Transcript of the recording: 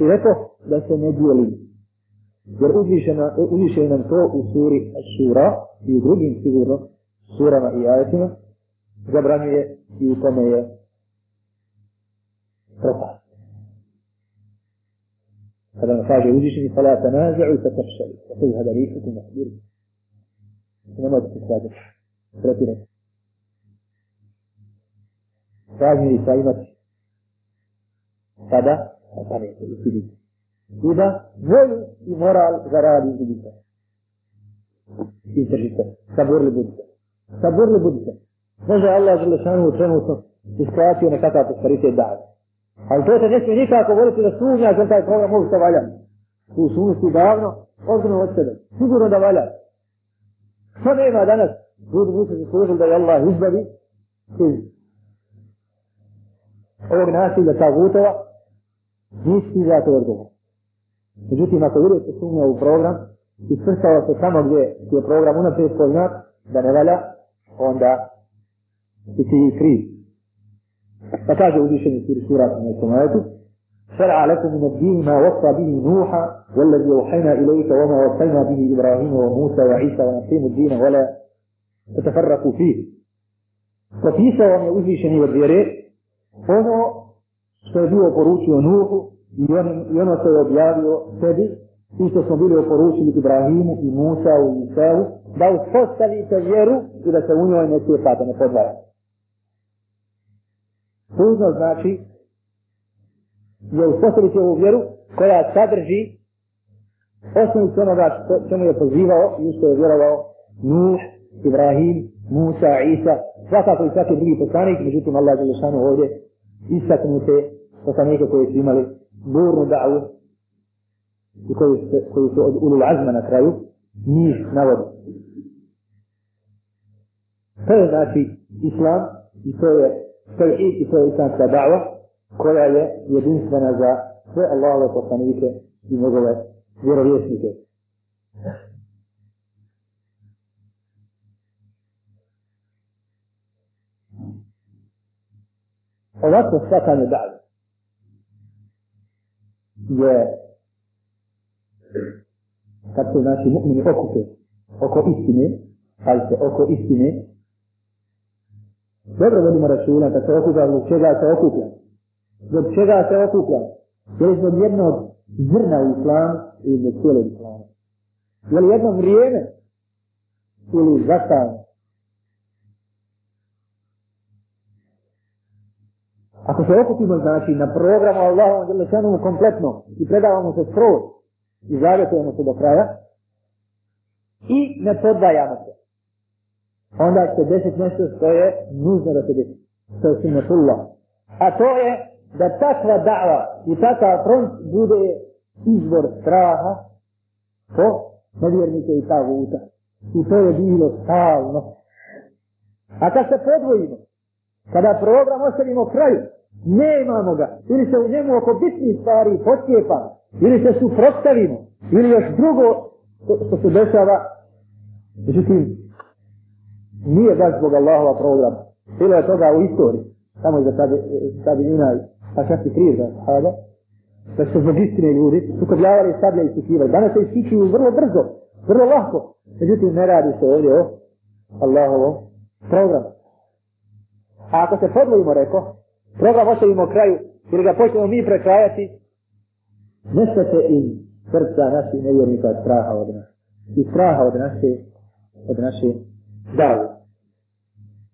I rekao da se ne dijeli. Jer uzviše nam to u suri Šura i u drugim sigurno surama i ajetima zabranjuje i u tome je propast. Kada nam kaže uzvišeni fala tanazu'u fa tafshalu wa tadhhab rihukum mahdir. Nemojte se svađati. Prepirati. Razmiri sa imati. Sada, a i neće. I da volju i moral zaradi izgubite. Izdržite. Saburli budite. Saburli budite. Može Allah Želešanu trenutno iskratio nekakav prosperitet dati. Ali to se ne smije nikako voliti da sumnja za taj program može valja. Tu sumnju davno, ozbiljno od sebe. Sigurno da valja. Što nema danas? Ljudi nisu se služili da je Allah izbavi iz ovog nasilja ta Nisi za to odgovor. Međutim, ako vidite sumnja u program i svrstava se tamo gdje je program unaprijed poznat, da ne valja, onda ti ti kriv. فكاد أديشن في سورة من السماوات شرع لكم من الدين ما وصى به نوحا والذي أوحينا إليك وما وصينا به إبراهيم وموسى وعيسى ونقيم الدين ولا تتفرقوا فيه وفيسا وما أديشن والديري ono što je bio poručio Nuhu i, on, i ono što je objavio sebi i što smo bili oporučili Ibrahimu i Musa i Isau da uspostavite vjeru i da se u njoj ne cijepate, ne podvarate. Dužno znači je uspostaviti ovu vjeru koja sadrži osnovicu onoga što čemu je pozivao i što je vjerovao Nuh, Ibrahim, Musa, Isa, svakako i svaki drugi poslanik, međutim Allah je lešanu ovdje istaknute poslanike koji su imali burnu da'u i koji su, koji su od ulul azma na kraju njih navodi. To je znači Islam i to je tevhid i to je islamska da'va koja je jedinstvena za sve Allahove poslanike i njegove vjerovjesnike. Ovako shvatanje da've je kad se naši mu'mini okupe oko istine, ali se oko istine Dobro vodimo računa kad se okupa zbog čega se okuplja. Zbog čega se okuplja. Je li zbog jednog zrna u islam ili zbog cijelog islama. Je li jedno vrijeme ili zastavno. Ako se okupimo, znači, na programu Allahom Đelešanu kompletno i predavamo se skroz i zavjetujemo se do kraja i ne podvajamo se onda će desiti nešto što je nužno da se desi. To je sunnatullah. A to je da takva da'va i takav front bude izvor straha po nevjernike i taguta. I to je bilo stalno. A kad se podvojimo, kada program ostavimo kraju, ne imamo ga, ili se u njemu oko bitnih stvari potjepa, ili se suprotstavimo, ili još drugo što se dešava, međutim, nije baš zbog Allahova programa. Bilo je toga u istoriji, samo i za ina, pa čak i kriv za sahada, da su zbog istine ljudi sukobljavali sablja i sukivali. Danas se ističuju vrlo brzo, vrlo lahko. Međutim, ne radi se ovdje o Allahovom programu. A ako se podvojimo, reko, program ostavimo kraju, ili ga počnemo mi prekrajati, nestaće iz srca naših nevjernika straha od nas. I straha od naše, od naše davu.